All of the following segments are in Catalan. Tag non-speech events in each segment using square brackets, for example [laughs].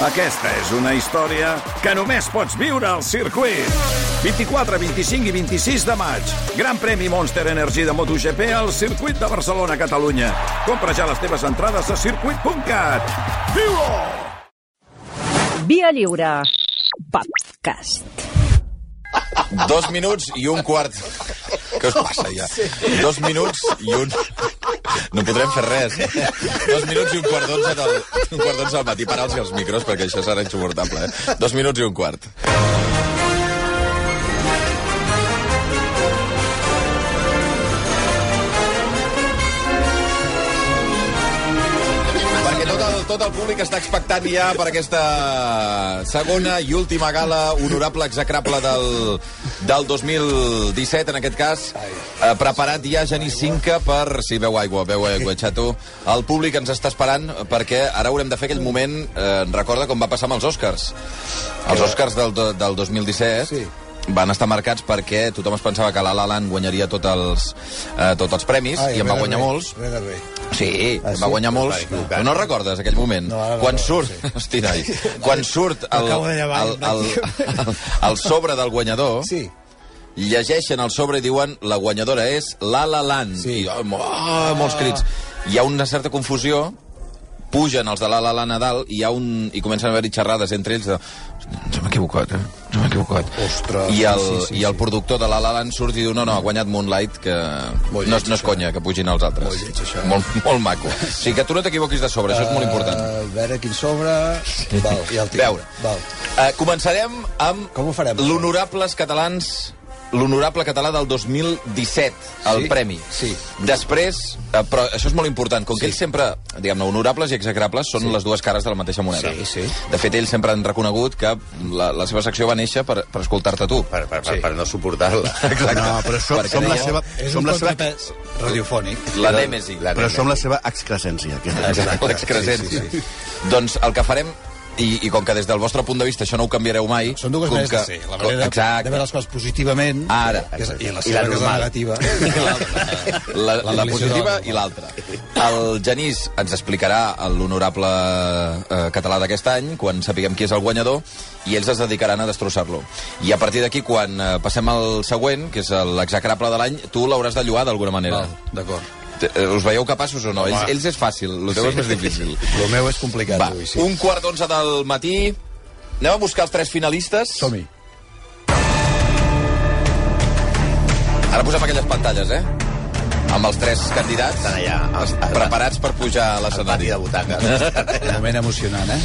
Aquesta és una història que només pots viure al circuit. 24, 25 i 26 de maig. Gran premi Monster Energy de MotoGP al circuit de Barcelona, Catalunya. Compra ja les teves entrades a circuit.cat. Viu-ho! Via Lliure. Podcast. Dos minuts i un quart. Què us passa, ja? Dos minuts i un... No podrem fer res. Dos minuts i un quart d'onze del... un quart del matí. Para'ls els micros, perquè això serà insuportable, eh? Dos minuts i un quart. Tot el, públic està expectant ja per aquesta segona i última gala honorable execrable del, del 2017, en aquest cas. Eh, preparat ja Genís Cinca per... Si veu aigua, veu aigua, xato. El públic ens està esperant perquè ara haurem de fer aquell moment, eh, recorda com va passar amb els Oscars. Els Oscars del, del 2017 Sí. van estar marcats perquè tothom es pensava que la La Land guanyaria tots els, eh, tots els premis i en va guanyar molts. Sí, Ah, sí? va guanyar molts. Equivocar. Tu no recordes aquell moment? No, ara no quan surt... sí. Hosti, noi. [laughs] Quan surt el, el, el, el, el sobre del guanyador, Sí. llegeixen el sobre i diuen la guanyadora és La La Land. Sí. I, oh, oh, molts crits. Hi ha una certa confusió, pugen els de La La dalt i, hi ha un, i comencen a haver-hi xerrades entre ells de ens hem equivocat, eh? Ens hem equivocat. Ostres, I el, sí, sí, i el sí. productor de La La Land surt i diu no, no, ha guanyat Moonlight, que Molt no, no és conya, que pugin els altres. Molt lleig, això. Molt, molt maco. O sigui, que tu no t'equivoquis de sobre, això és molt important. Uh, a veure quin sobre... Val, ja el tinc. Veure. Val. Uh, començarem amb Com ho farem? l'honorables catalans l'honorable català del 2017, el Sí? premi. Sí. Després, eh, però això és molt important, com que Sí. ells sempre, diguem-ne, honorables i execrables són les dues cares de la mateixa moneda. Sí, sí. De fet, ells sempre han reconegut que la, la seva secció va néixer per, per escoltar-te tu. per, per, per, per no suportar-la. [laughs] Exacte. No, però som, som la deia- seva... És Som un la seva radiofònic. La Nèmesi. La però som la seva excrescència. Que Exacte, l'excrescència. Sí, sí, sí. Doncs el que farem, i, i com que des del vostre punt de vista això no ho canviareu mai... Són dues maneres que, de ser. La manera Exacte. de veure les coses positivament Ara. que és, i la I la que és la negativa. [laughs] La, la, la positiva i l'altra. El Genís ens explicarà l'honorable eh, català d'aquest any, quan sapiguem qui és el guanyador, i ells es dedicaran a destrossar-lo. I a partir d'aquí, quan eh, passem al següent, que és l'execrable de l'any, tu l'hauràs de lloar d'alguna manera. D'acord. Eh, Us veieu capaços o no? Ells, ells és fàcil, el teu és més difícil. [laughs] El meu és complicat Va, avui, sí. un quart d'onze del matí. Anem a buscar els tres finalistes. Som-hi. Ara posem aquelles pantalles, eh? Amb els tres candidats Estan allà, al- preparats per pujar a l'escenari. de butaques. [laughs] Un moment emocionant, eh?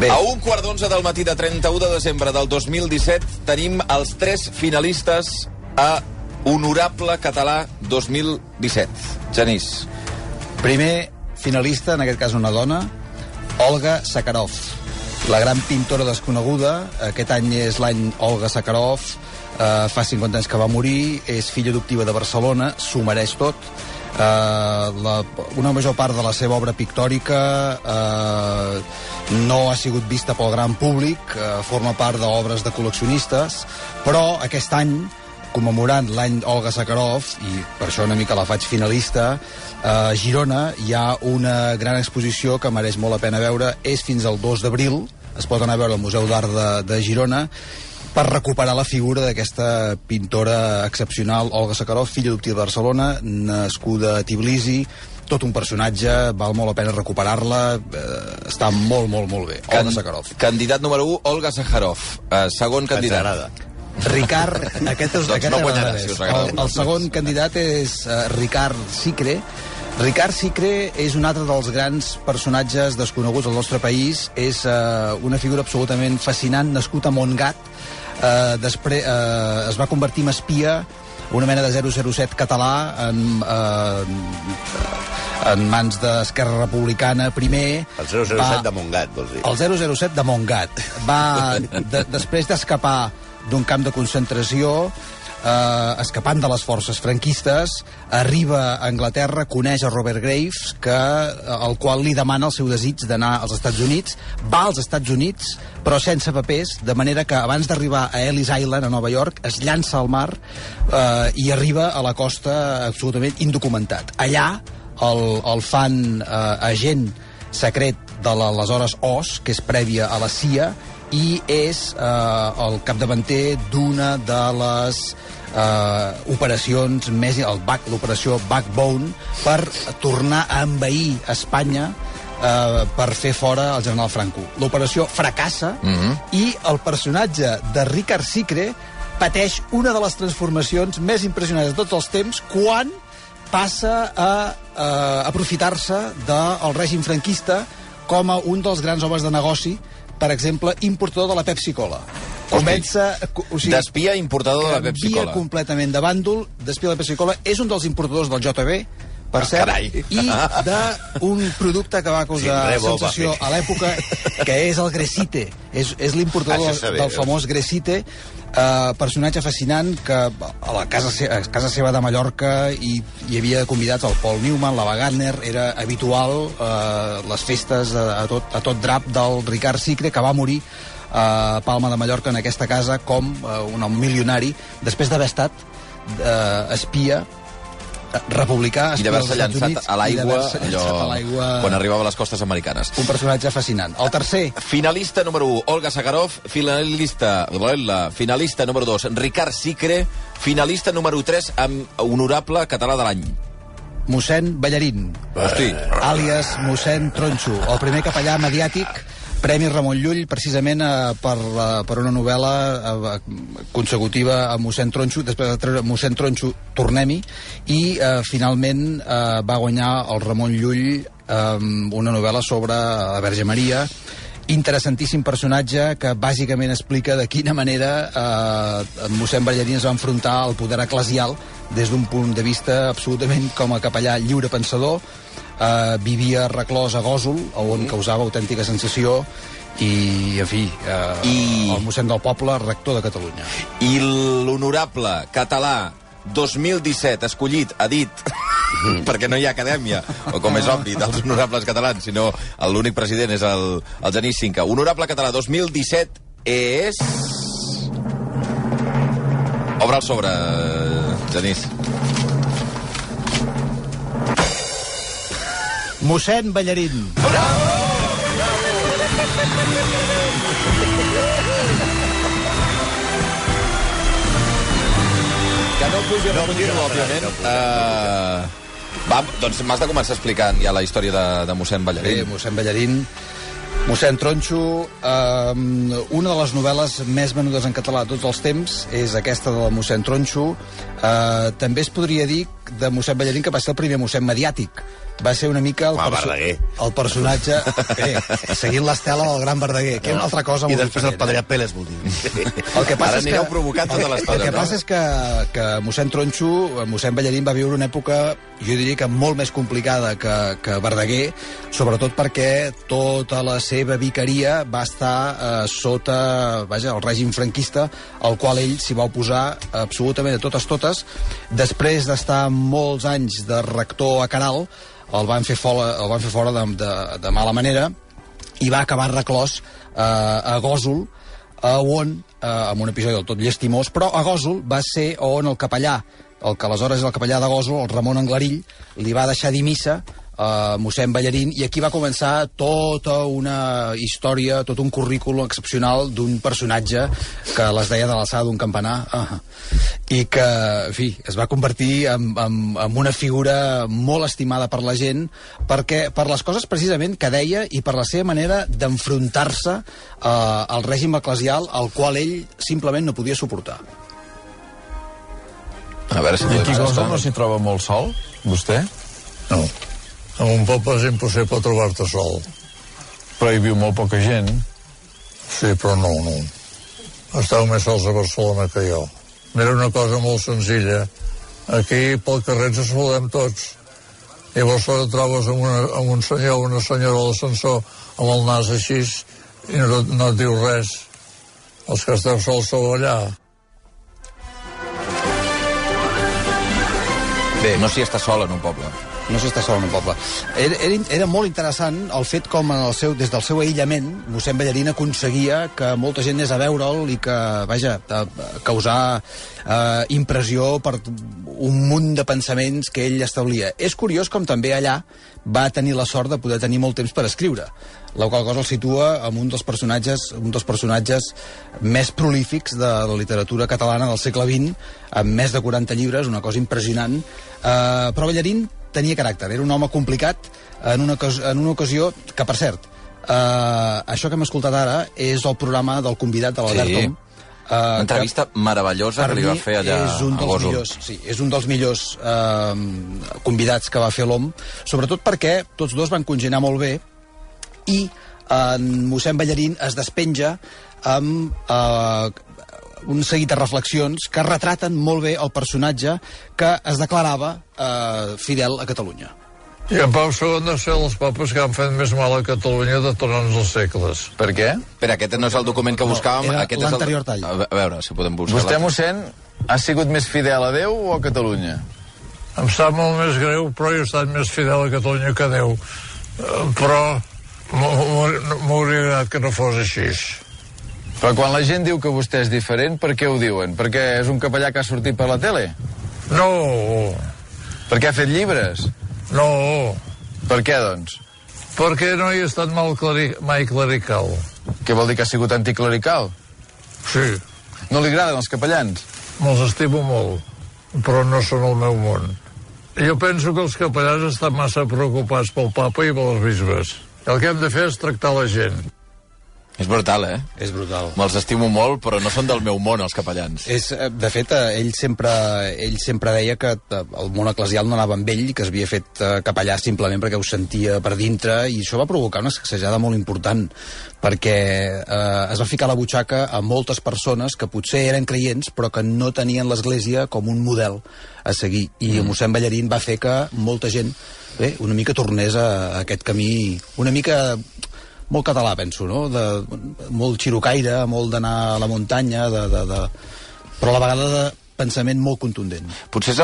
Bé. A un quart d'onze del matí de 31 de desembre del 2017 tenim els tres finalistes a Honorable Català 2017. Genís. Primer finalista, en aquest cas una dona, Olga Sakharov, la gran pintora desconeguda. Aquest any és l'any Olga Sakharov, eh, fa 50 anys que va morir, és filla adoptiva de Barcelona, s'ho mereix tot. Eh, la, una major part de la seva obra pictòrica eh, no ha sigut vista pel gran públic, eh, forma part d'obres de col·leccionistes, però aquest any commemorant l'any Olga Sakharov, i per això una mica la faig finalista, a Girona hi ha una gran exposició que mereix molt la pena veure. És fins al 2 d'abril, es pot anar a veure al Museu d'Art de, de Girona, per recuperar la figura d'aquesta pintora excepcional, Olga Sakharov, filla adoptiva de Barcelona, nascuda a Tbilisi, tot un personatge, val molt la pena recuperar-la, eh, està molt, molt, molt bé. Olga Sakharov. Candidat número 1, Olga Sakharov. Uh, segon Ens candidat. agrada. Ricard, aquest és Doncs aquest no guanyarà, si. El, el segon candidat és uh, Ricard Sicre. Ricard Sicre és un altre dels grans personatges desconeguts al nostre país. És uh, una figura absolutament fascinant, nascut a Montgat. Uh, després uh, es va convertir en espia una mena de 007 català en, uh, en mans d'Esquerra Republicana primer. El 007 va- de Montgat, vols dir. el 007 de Montgat va, de, després d'escapar d'un camp de concentració, eh, escapant de les forces franquistes, arriba a Anglaterra, coneix a Robert Graves, que, eh, el qual li demana el seu desig d'anar als Estats Units, va als Estats Units, però sense papers, de manera que abans d'arribar a Ellis Island, a Nova York, es llança al mar eh, i arriba a la costa absolutament indocumentat. Allà, el, el fan eh, agent secret de l'aleshores OS, que és prèvia a la CIA, i és eh, el capdavanter d'una de les eh, operacions més... el back- l'operació Backbone per tornar a envair Espanya eh, per fer fora el general Franco. L'operació fracassa i el personatge de Ricard Sicre pateix una de les transformacions més impressionants de tots els temps quan passa a, a aprofitar-se del règim franquista com a un dels grans homes de negoci, per exemple, importador de la Pepsi-Cola. Comença... O D'espia importador de la Pepsi-Cola. completament de bàndol, d'espia de la Pepsi-Cola, és un dels importadors del JB, per Ah, cert, carai. i d'un producte que va causar Sí, rebo, sensació va a l'època, que és el Gresite. És, és l'importador Això del, del famós Gresite, eh, personatge fascinant que a la casa, se- a casa seva de Mallorca hi, hi havia convidats el Paul Newman, la Wagner, era habitual eh, les festes a, a, tot, a tot drap del Ricard Sicre, que va morir a Palma de Mallorca en aquesta casa com eh, un milionari després d'haver estat eh, espia republicà I d'haver-se llançat Units, a l'aigua allò quan arribava a les costes americanes. un personatge fascinant el tercer Finalista número 1, Olga Sakarov. Finalista, la finalista número 2, Ricard Sicre. Finalista número 3, amb honorable català de l'any. mossèn Ballarín Hosti, àlies mossèn Tronxo, el primer capellà mediàtic Premi Ramon Llull, precisament eh, per, eh, per una novel·la eh, consecutiva a mossèn Tronxo, després de treure mossèn Tronxo, Tornem-hi, i eh, finalment eh, va guanyar el Ramon Llull eh, una novel·la sobre la Verge Maria, interessantíssim personatge que bàsicament explica de quina manera eh, mossèn Ballarín es va enfrontar al poder eclesial des d'un punt de vista absolutament com a capellà lliure pensador eh, vivia reclòs a Gòsol on causava autèntica sensació i, en fi, eh, I- el mossèn del poble, rector de Catalunya. I l'honorable català 2017 escollit, a dit, [laughs] perquè no hi ha acadèmia, o com és obvi, dels honorables catalans, sinó l'únic president és el, el Genís Cinca. Honorable català 2017 és... Obre el sobre, Genís. Mossèn Ballarín. Que no pujo, no, no òbviament. Uh, va, doncs m'has de començar explicant ja la història de, de mossèn Ballarín. mossèn Ballarín, mossèn Tronxo, eh, una de les novel·les més venudes en català de tots els temps és aquesta de mossèn Tronxo. Eh, també es podria dir de mossèn Ballarín que va ser el primer mossèn mediàtic. Va ser una mica el, Home, Verdaguer. el personatge... Bé, seguint l'estela del gran Verdaguer, que és una altra cosa I molt després el diferent. Padre Peles, vol dir. [laughs] El que passa Ara és que, anireu provocant tota el l'estona, que no? passa és que, que mossèn Tronxo, mossèn Ballarín va viure una època, jo diria que molt més complicada que, que Verdaguer, sobretot perquè tota la seva vicaria va estar eh, sota vaja, el règim franquista, al qual ell s'hi va oposar absolutament a totes totes. Després d'estar molts anys de rector a Caral, el van fer fora, el van fer fora de, de, de mala manera i va acabar reclòs eh, a Gòsol, a on, eh, amb un episodi del tot llestimós, però a Gòsol va ser on el capellà, el que aleshores és el capellà de Gòsol, el Ramon Anglarill, li va deixar dir missa a mossèn Ballarín, i aquí va començar tota una història, tot un currículum excepcional d'un personatge que les deia de l'alçada d'un campanar, ah, i que, en fi, es va convertir en, en, en una figura molt estimada per la gent, perquè per les coses precisament que deia i per la seva manera d'enfrontar-se eh, al règim eclesial al qual ell simplement no podia suportar. A veure si I aquí no s'hi troba molt sol, vostè? No. En un poble és impossible trobar-te sol. Però hi viu molt poca gent. Sí, però no, no. Esteu més sols a Barcelona que jo. Mira una cosa molt senzilla. Aquí pel carrer ens saludem tots. I llavors et trobes amb, una, amb un senyor o una senyora a l'ascensor amb el nas així i no, no et diu res. Els que esteu sols sou allà. Bé, no s'hi està sol en un poble. No s'està sol en un poble. Era, era, era molt interessant el fet com en el seu, des del seu aïllament mossèn Ballarín aconseguia que molta gent anés a veure'l i que, vaja, a, a causar eh, impressió per un munt de pensaments que ell establia. És curiós com també allà va tenir la sort de poder tenir molt temps per escriure. la qual cosa el situa amb un dels personatges un dels personatges més prolífics de la literatura catalana del segle XX, amb més de 40 llibres, una cosa impressionant. Eh, però Ballarín tenia caràcter, era un home complicat en una, en una ocasió que, per cert, eh, això que hem escoltat ara és el programa del convidat de l'Albert Sí. Tom, Uh, Una entrevista meravellosa que li va fer allà és un a dels Gósol. millors, sí, és un dels millors eh, convidats que va fer l'OM, sobretot perquè tots dos van congenar molt bé i en mossèn Ballarín es despenja amb eh, un seguit de reflexions que retraten molt bé el personatge que es declarava eh, fidel a Catalunya. I en Pau II de ser els papes que han fet més mal a Catalunya de tots els segles. Per què? Espera, aquest no és el document que buscàvem. era aquest és el- tall. A ve- a veure, si podem buscar... Vostè, mossèn, ha sigut més fidel a Déu o a Catalunya? Em sap molt més greu, però he estat més fidel a Catalunya que Déu. Eh, Però m'hauria agradat que no fos així. Però quan la gent diu que vostè és diferent, per què ho diuen? Perquè és un capellà que ha sortit per la tele? No, Perquè ha fet llibres? no, Per què, doncs? perquè no he estat mal clari, mai clerical. Què vol dir que ha sigut anticlerical? Sí, No li agraden els capellans? me'ls estimo molt, però no són el meu món. Jo penso que els capellans estan massa preocupats pel papa i pels bisbes. El que hem de fer és tractar la gent. És brutal, eh? És brutal. Me'ls estimo molt, però no són del meu món, els capellans. És, eh, de fet, eh, ell sempre, ell sempre deia que eh, el món eclesial no anava amb ell, que s'havia fet capellà simplement perquè ho sentia per dintre, i això va provocar una sacsejada molt important, perquè eh, es va ficar a la butxaca a moltes persones que potser eren creients, però que no tenien l'Església com un model a seguir. I mm. mossèn Ballarín va fer que molta gent bé, una mica tornés a, a aquest camí, una mica molt català, penso, no? De, molt xirocaire, molt d'anar a la muntanya, de, de, de... però a la vegada de pensament molt contundent. Potser és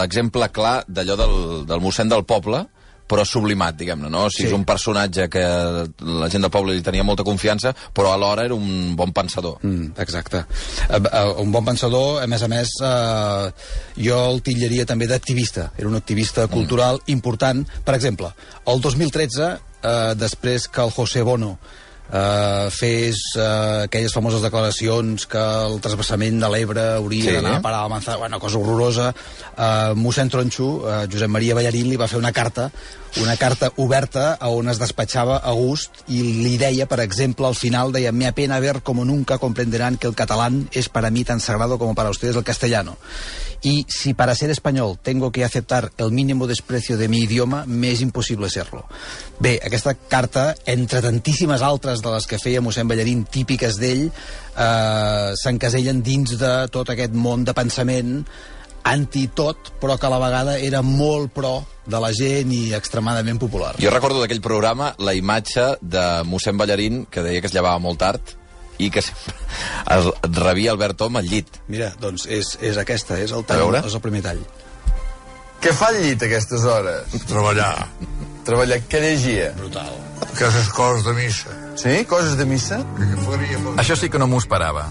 l'exemple clar d'allò del, del mossèn del poble, però sublimat, diguem-ne, no? O sigui, Sí. és un personatge que la gent del poble li tenia molta confiança, però alhora era un bon pensador. Mm, exacte. Uh, uh, un bon pensador, a més a més, uh, jo el titllaria també d'activista. Era un activista cultural important. Per exemple, el 2013, uh, després que el José Bono uh, fes uh, aquelles famoses declaracions que el trasbassament de l'Ebre hauria Sí. d'anar a parar a manzana, bueno, cosa horrorosa, uh, mossèn Tronxo, uh, Josep Maria Ballarín, li va fer una carta una carta oberta a on es despatxava a gust i li deia, per exemple, al final deia, me apena ver como nunca comprenderán que el catalán es para mí tan sagrado como para ustedes el castellano. Y si para ser español tengo que aceptar el mínimo desprecio de mi idioma, me és impossible serlo. Bé, aquesta carta, entre tantíssimes altres de les que feia mossèn Ballarín, típiques d'ell, eh, s'encasellen dins de tot aquest món de pensament anti-tot, però que a la vegada era molt pro de la gent i extremadament popular. Jo recordo d'aquell programa la imatge de mossèn Ballarín, que deia que es llevava molt tard, i que sempre [laughs] es rebia Albert Tom al llit. Mira, doncs és, és aquesta, és el, tall, és el primer tall. Què fa al llit a aquestes hores? Treballar, Treballar, què llegia? Brutal. aquestes coses de missa. Sí? Coses de missa? Això sí que no m'ho esperava.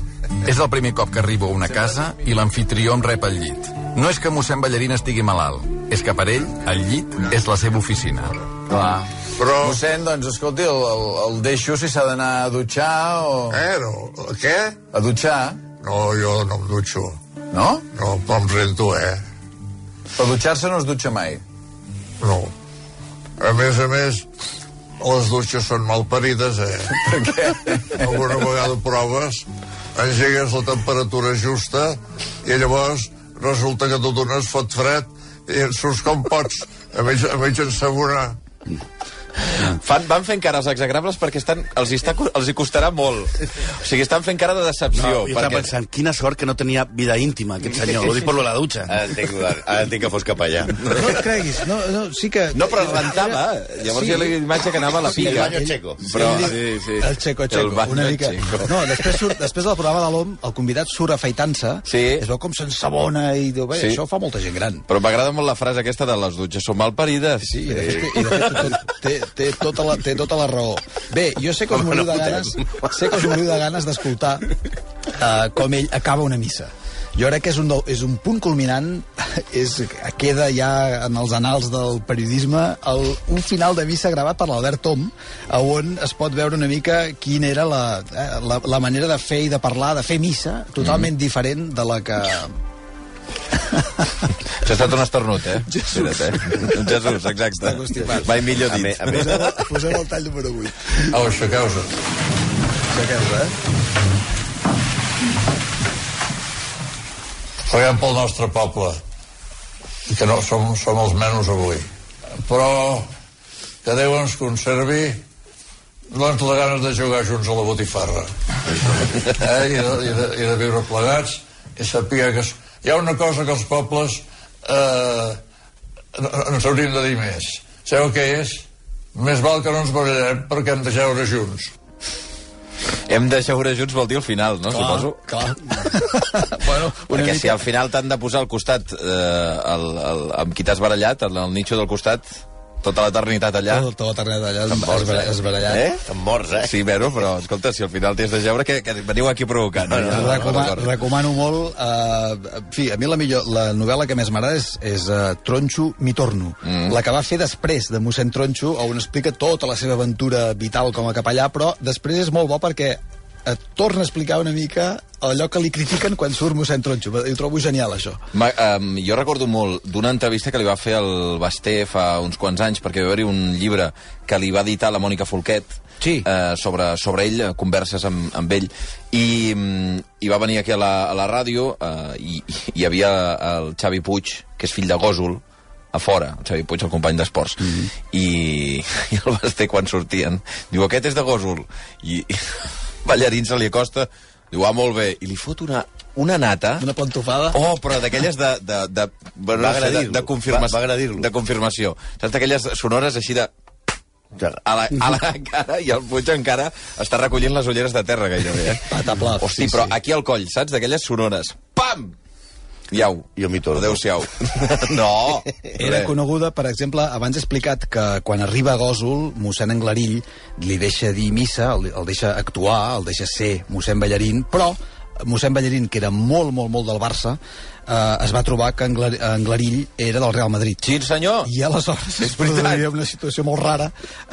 És el primer cop que arribo a una casa i l'anfitrió em rep al llit. No és que mossèn Ballarín estigui malalt, és que per ell el llit és la seva oficina. Clar. Però... Mossèn, doncs, escolti, el, el, el deixo si s'ha d'anar a dutxar o... Eh, no? Què? A dutxar, No, jo no em dutxo. no? No, però em rento, eh? Per dutxar-se no es dutxa mai. No. A més a més, les dutxes són mal parides, eh? [laughs] Per què? Alguna vegada proves, engegues la temperatura justa i llavors resulta que tu dones fot fred i surts com pots a mig, a mig ensabonar. Fan, van fent cares exagrables perquè estan, els, hi està, els hi costarà molt. O sigui, estan fent cara de decepció. No, jo estava perquè... pensant, quina sort que no tenia vida íntima, aquest senyor. Ho dic per lo de la dutxa. Ara entenc, ara entenc que fos capellà. No et creguis, no, no, sí que... No, però es rentava. Llavors Sí. hi ha la imatge que anava a la Sí, el pica. baño checo. Però, sí, sí. El Checo El Checo, baño una mica. checo. No, després, surt, després del programa de l'OM, el convidat surt afaitant-se, Sí. es veu com s'ensabona i diu, bé, Sí. això ho fa molta gent gran. Però m'agrada molt la frase aquesta de les dutxes són malparides. Sí, i de fet, i de fet tot, té, té, tota la, té tota la raó. Bé, jo sé que us moriu de ganes, sé que us moriu de ganes d'escoltar uh, com ell acaba una missa. Jo crec que és un, és un punt culminant és, queda ja en els anals del periodisme el, un final de missa gravat per l'Albert Tom, on es pot veure una mica quina era la, eh, la, la manera de fer i de parlar, de fer missa, totalment mm. diferent de la que Això ha estat un esternut, eh? [laughs] Jesús. Espera't, eh? Jesús, exacte. Constipat. Mai millor A dit. més, a més, [laughs] Posem, posem el tall número 8. Au, aixequeu-se. Aixequeu-vos, eh? Preguem pel nostre poble, i que no som, som els menys avui. Però que Déu ens conservi doncs la ganes de jugar junts a la botifarra. Eh? I, de, i, de, I de viure plegats i saber que... Hi ha una cosa que els pobles eh, ens hauríem de dir més. Sabeu què és? Més val que no ens barallem perquè hem de jeure junts. Hem de jeure junts vol dir al final, no? Suposo. Clar. [laughs] bueno, Perquè mica... si al final t'han de posar al costat eh, el, el, amb qui t'has barallat, el, el nitxo del costat, tota l'eternitat allà... Tota l'eternet allà Te'n mors, esbara- eh? esbarallat. Eh? Estan morts, eh? Sí, però, però, escolta, si al final t'has de jeure, que, que veniu aquí provocant. eh? Recoma, recomano molt uh, en fi, a mi la millor la novel·la que més m'agrada és, és uh, Tronxo mi torno mm. la que va fer després de mossèn Tronxo on explica tota la seva aventura vital com a capellà però després és molt bo perquè et torna a explicar una mica allò que li critiquen quan surt mossèn Tronxo ho trobo genial això Ma, um, jo recordo molt d'una entrevista que li va fer el Basté fa uns quants anys, perquè va haver-hi un llibre que li va editar la Mònica Folquet, Sí. eh, sobre, sobre ell, eh, converses amb, amb ell, i, mm, i va venir aquí a la, a la ràdio, eh, i i hi havia el Xavi Puig, que és fill de Gòsol, a fora, el Xavi Puig, el company d'esports. Mm -hmm. I, [laughs] I el Basté, quan sortien, diu, aquest és de Gòsol. I, i ballarín se li acosta, diu, ah, molt bé, i li fot una, una nata... una plantofada Oh, però d'aquelles de, de, de, bueno, Va no sé, de, de confirmació. Va- va. De confirmació. Saps d'aquelles sonores així de... A la, a la [laughs] cara, i el Puig encara està recollint les ulleres de terra, gairebé. Eh? Pataplaf, Hosti, sí, però sí. aquí al coll, saps? D'aquelles sonores. Iau. Jo m'hi torno. Adéu-siau. [laughs] no! Era coneguda, per exemple, abans he explicat que quan arriba a Gòsol, mossèn Anglarill li deixa dir missa, el, el deixa actuar, el deixa ser mossèn Ballarín, però mossèn Ballarín, que era molt, molt, molt del Barça, eh, es va trobar que Anglar Anglarill era del Real Madrid. Sí, senyor. I aleshores [laughs] És es produïa una situació molt rara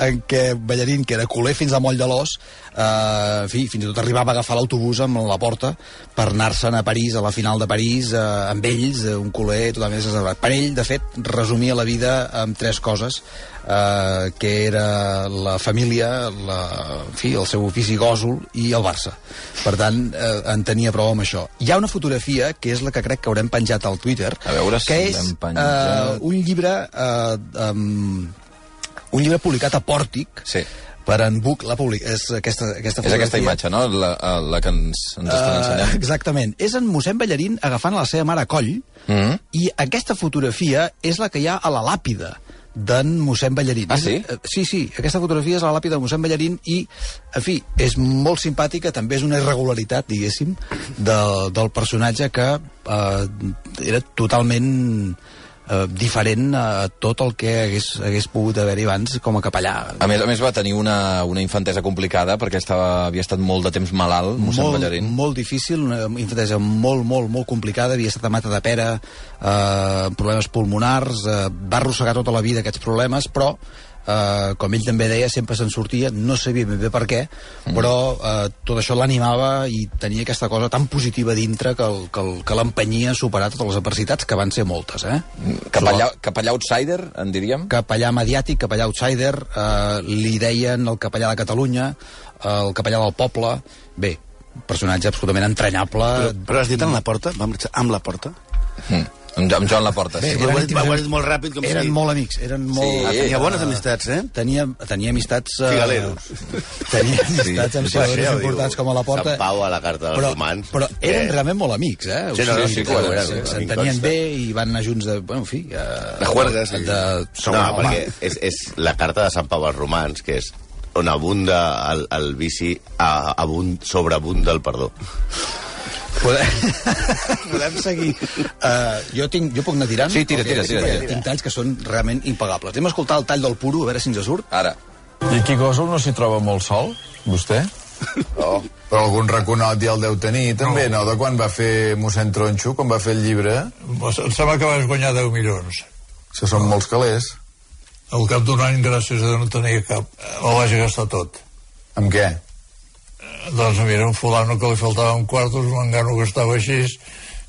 en què Ballarín, que era culer fins a Moll de l'Os, eh, en fi, fins i tot arribava a agafar l'autobús amb la porta per anar-se'n a París, a la final de París, eh, amb ells, eh, un culer totalment desesperat. Per ell, de fet, resumia la vida amb tres coses, eh, que era la família, la, en fi, el seu ofici gòsol i el Barça. Per tant, eh, en tenia prou amb això. Hi ha una fotografia, que és la que crec que haurem penjat al Twitter, A veure si que és l'hem eh, penjat. un llibre eh, um, un llibre publicat a Pòrtic Sí. per en Buc la public és aquesta, aquesta És aquesta fotografia. imatge, no? La, la que ens, ens estan Eh, ensenyant. exactament. És en mossèn Ballarín agafant la seva mare a coll Mm -hmm. i aquesta fotografia és la que hi ha a la làpida d'en mossèn Ballarín. Ah, sí? eh, Sí, sí, aquesta fotografia és la làpida de mossèn Ballarín i, en fi, és molt simpàtica, també és una irregularitat, diguéssim, del, del personatge que eh, era totalment eh, diferent a tot el que hagués, hagués pogut haver-hi abans com a capellà. A més a més va tenir una, una infantesa complicada perquè estava, havia estat molt de temps malalt, mossèn molt, Ballarín. molt difícil, una infantesa molt, molt, molt complicada, havia estat a mata de pera, eh, problemes pulmonars, eh, va arrossegar tota la vida aquests problemes, però eh, com ell també deia, sempre se'n sortia, no sabia ben bé per què, però eh, tot això l'animava i tenia aquesta cosa tan positiva dintre que, el, que, el, que l'empenyia a superar totes les adversitats, que van ser moltes, eh? Capellà, capellà outsider, en diríem? capellà mediàtic, capellà outsider, eh, li deien el capellà de Catalunya, el capellà del poble... Bé, personatge absolutament entranyable. Però, però has dit en la porta? Va marxar amb la porta? Mm. Amb, amb Joan Laporta, sí. Ho has dit, ho has dit molt ràpid, com eren si... molt amics, eren molt... Ah, tenia bones amistats, eh? Tenia, tenia amistats... eh, Figaleros. Tenia amistats amb Sí, seguidors ho importants diu. com a la porta. Sant Pau a la carta dels però, romans. Però eren Eh. realment molt amics, eh? Sí, no, no, sí, que clar, eren, se- eren, S'entenien consta. bé i van anar junts de... Bueno, en fi... Eh, De juerga, sí. De, No, perquè és, és la carta de Sant Pau als romans, que és on abunda el, el vici, a, abund, sobreabunda el perdó. Podem, [laughs] podem seguir. Uh, jo, tinc, jo puc anar tirant? Sí, tira, tira, tira, perquè tira. Tinc talls que són realment impagables. Anem a escoltar el tall del puro, a veure si ens surt. Ara. I aquí Gòsol no s'hi troba molt sol, vostè? Oh. Però algun raconot ja el deu tenir, també, no? De quan va fer mossèn Tronxo, quan va fer el llibre? Em sembla que vas guanyar 10 milions. Això són molts calés. Al cap d'un any, gràcies a no tenia cap, el vaig gastar tot. Amb què? Doncs mira, un fulano que li faltaven quartos, l'engano que estava així,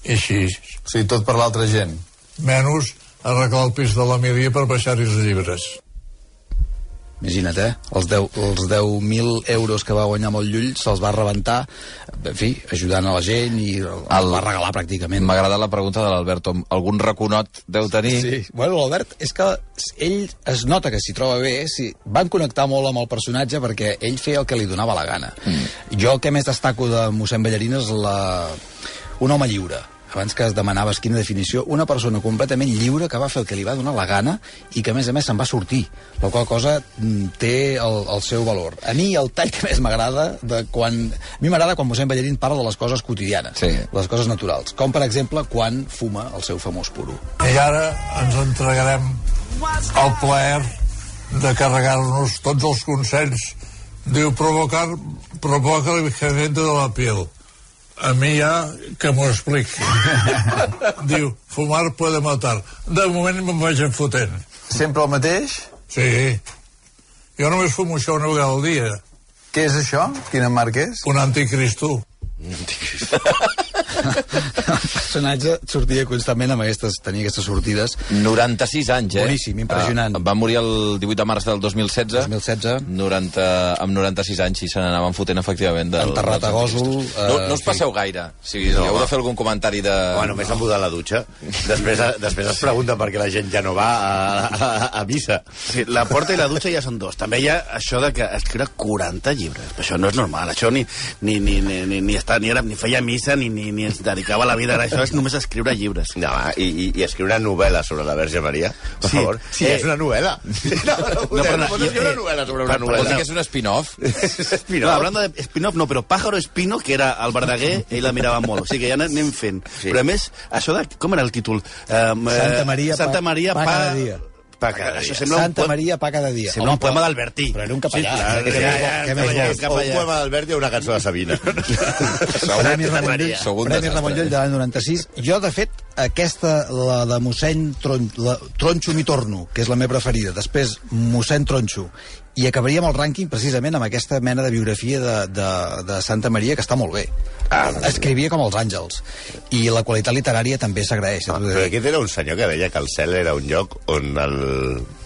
i així. O sigui, tot per l'altra gent. Menys arreglar el pis de l'Emília per baixar-hi els llibres. Imagina't, eh? Els 10 els 10.000 euros que va guanyar amb el Llull se'ls va rebentar, en fi, ajudant a la gent i el, el va regalar pràcticament. M'ha agradat la pregunta de l'Alberto. Algun raconot deu tenir? Sí, bueno, l'Albert, és que ell es nota que s'hi troba bé, si van connectar molt amb el personatge perquè ell feia el que li donava la gana. Mm. Jo el que més destaco de mossèn Ballarín és la... un home lliure abans que es demanaves quina definició, una persona completament lliure que va fer el que li va donar la gana i que, a més a més, se'n va sortir. La qual cosa mm, té el, el seu valor. A mi, el tall que més m'agrada, de quan... A mi m'agrada quan mossèn Ballarín parla de les coses quotidianes, Sí. les coses naturals. Com, per exemple, quan fuma el seu famós puro. I ara ens entregarem el plaer de carregar-nos tots els consells. Diu, provocar, provoca el envejecimiento de la piel. A mi ja que m'ho expliqui. [laughs] Diu, fumar puede matar. De moment me'n vaig enfotent. Sempre el mateix? Sí. Jo només fumo això una vegada al dia. Què és això? Quina marca és? Un anticristo. el personatge sortia constantment amb aquestes, tenia aquestes sortides. 96 anys, eh? Boníssim, impressionant. Uh, va morir el 18 de març del 2016. 2016. 90, amb 96 anys i se n'anaven fotent, efectivament. Del, Enterrat a Gòsol, eh, no, no us sí. passeu gaire. Si no, heu de fer algun comentari de... Home, només em mudar la dutxa. Després, després es pregunta per què la gent ja no va a, a, a missa. Sí, la porta i la dutxa ja són dos. També hi ha això de que escriure 40 llibres. Això no és normal. Això ni, ni, ni, ni, ni, ni, està, ni, era, ni feia missa ni, ni, ni es dedicava a la vida. Això és només escriure llibres. No, i, i, i escriure una novel·la sobre la Verge Maria, per Sí, favor. sí. Sí, és una novel·la. No, [laughs] no, no, però no, no, pots escriure eh, una novel·la sobre una novel·la. que [laughs] és un spin-off? No, hablando de spin-off, no, però Pájaro Espino, que era el Verdaguer, ell la mirava molt. O sigui que ja anem fent. Sí. Però a més, això de... Com era el títol? Um, Santa Maria, Santa pa- Maria, pa pa... dia. Pa cada dia. Això sembla Santa un, poema, Maria pa cada dia. sembla un poema però- d'Albertí. Però era un capellà. Sí, clar, Què ja, ja? Què ja, ja, O un poema d'Albert i una cançó de Sabina. [laughs] Premi Ramon Llull, un Premi. Ramon Llull de l'any 96. Jo, de fet, aquesta, la de mossèn Tron, la, Tronxo m'hi torno, que és la meva preferida. Després, mossèn Tronxo. I acabaríem el rànquing precisament amb aquesta mena de biografia de, de, de Santa Maria, que està molt bé. Ah, Escrivia com els àngels. I la qualitat literària també s'agraeix. No, però aquest era un senyor que deia que el cel era un lloc on el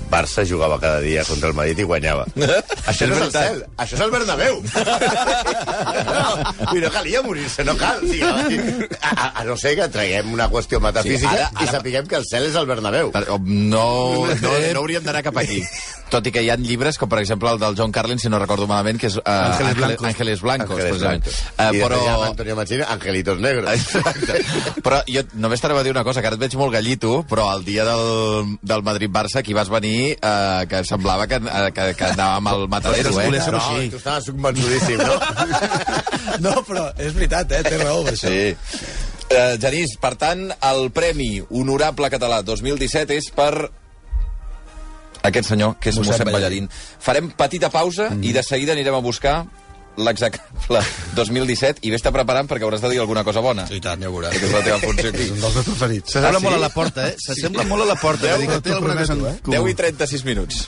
Barça jugava cada dia contra el Madrid i guanyava. [laughs] això no és el cel, això és el Bernabéu. [laughs] no, i no calia morir-se, no cal. Sí, a, a, a no ser que traguem una qüestió metafísica Sí, ara- ara, i sapiguem que el cel és el Bernabéu. No, no, no hauríem d'anar cap aquí. [laughs] Tot i que hi ha llibres, com per exemple el del John Carlin, si no recordo malament, que és uh, Ángeles Blancos. Ángeles Blancos, Ángeles precisament. Blancos. Uh, I però... Antonio Machini, Angelitos Negros. Exacte. Però jo només t'anava a dir una cosa, que ara et veig molt gallito, però el dia del, del Madrid-Barça aquí vas venir eh, que semblava que, eh, que, que anàvem al Matadero, eh? No, així. tu estaves convençudíssim, no? [laughs] No, però és veritat, eh? Té raó, això. Sí. Uh, Genís, per tant, el Premi Honorable Català 2017 és per aquest senyor, que és Mossèn Mossèn Ballarín. Ballarín. Farem petita pausa mm. i de seguida anirem a buscar l'execrable 2017 [laughs] i vés-te preparant perquè hauràs de dir alguna cosa bona. I tant, ja ho veuràs. Que és la teva funció aquí. És un dels meus preferits. S'assembla Ah, sí? molt a la porta, eh? S'assembla molt a la porta. Deu, que dic que té alguna cosa eh? comú. 10 i 36 minuts.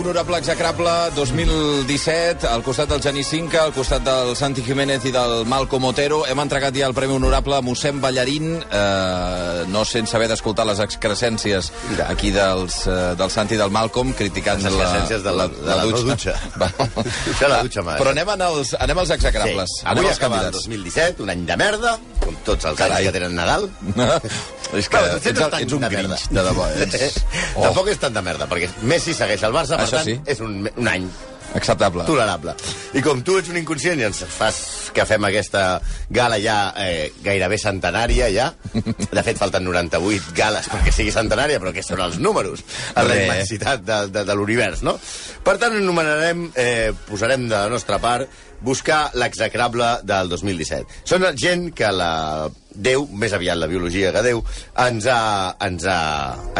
Honorable execrable 2017, al costat del Genís Cinca, al costat del Santi Jiménez i del Malcom Otero. Hem entregat ja el Premi Honorable a mossèn Ballarín, eh, no sense haver d'escoltar les excrescències aquí dels, eh, del Santi i del Malcom, criticant Les la, excrescències de la- de la no dutxa. [laughs] Va. [laughs] De la dutxa, mà. Però anem als, anem als execrables. Sí. Anem Avui als acaba el candidats. 2017, un any de merda, com tots els anys que tenen Nadal. [laughs] és que Bueno, ets, és ets un tan de grinch, merda. de debò. Ets... [laughs] Oh, Tampoc és tant de merda, perquè Messi segueix al Barça, per Això tant, sí. és un, un any acceptable. tolerable. I com tu ets un inconscient i ens fas que fem aquesta gala ja eh, gairebé centenària, ja. De fet, falten 98 gales perquè sigui centenària, però que són els números a la immensitat de, de, de l'univers, no? Per tant, anomenarem, eh, posarem de la nostra part buscar l'execrable del 2017. Són gent que la Déu, més aviat la biologia que Déu, ens ha, ens ha,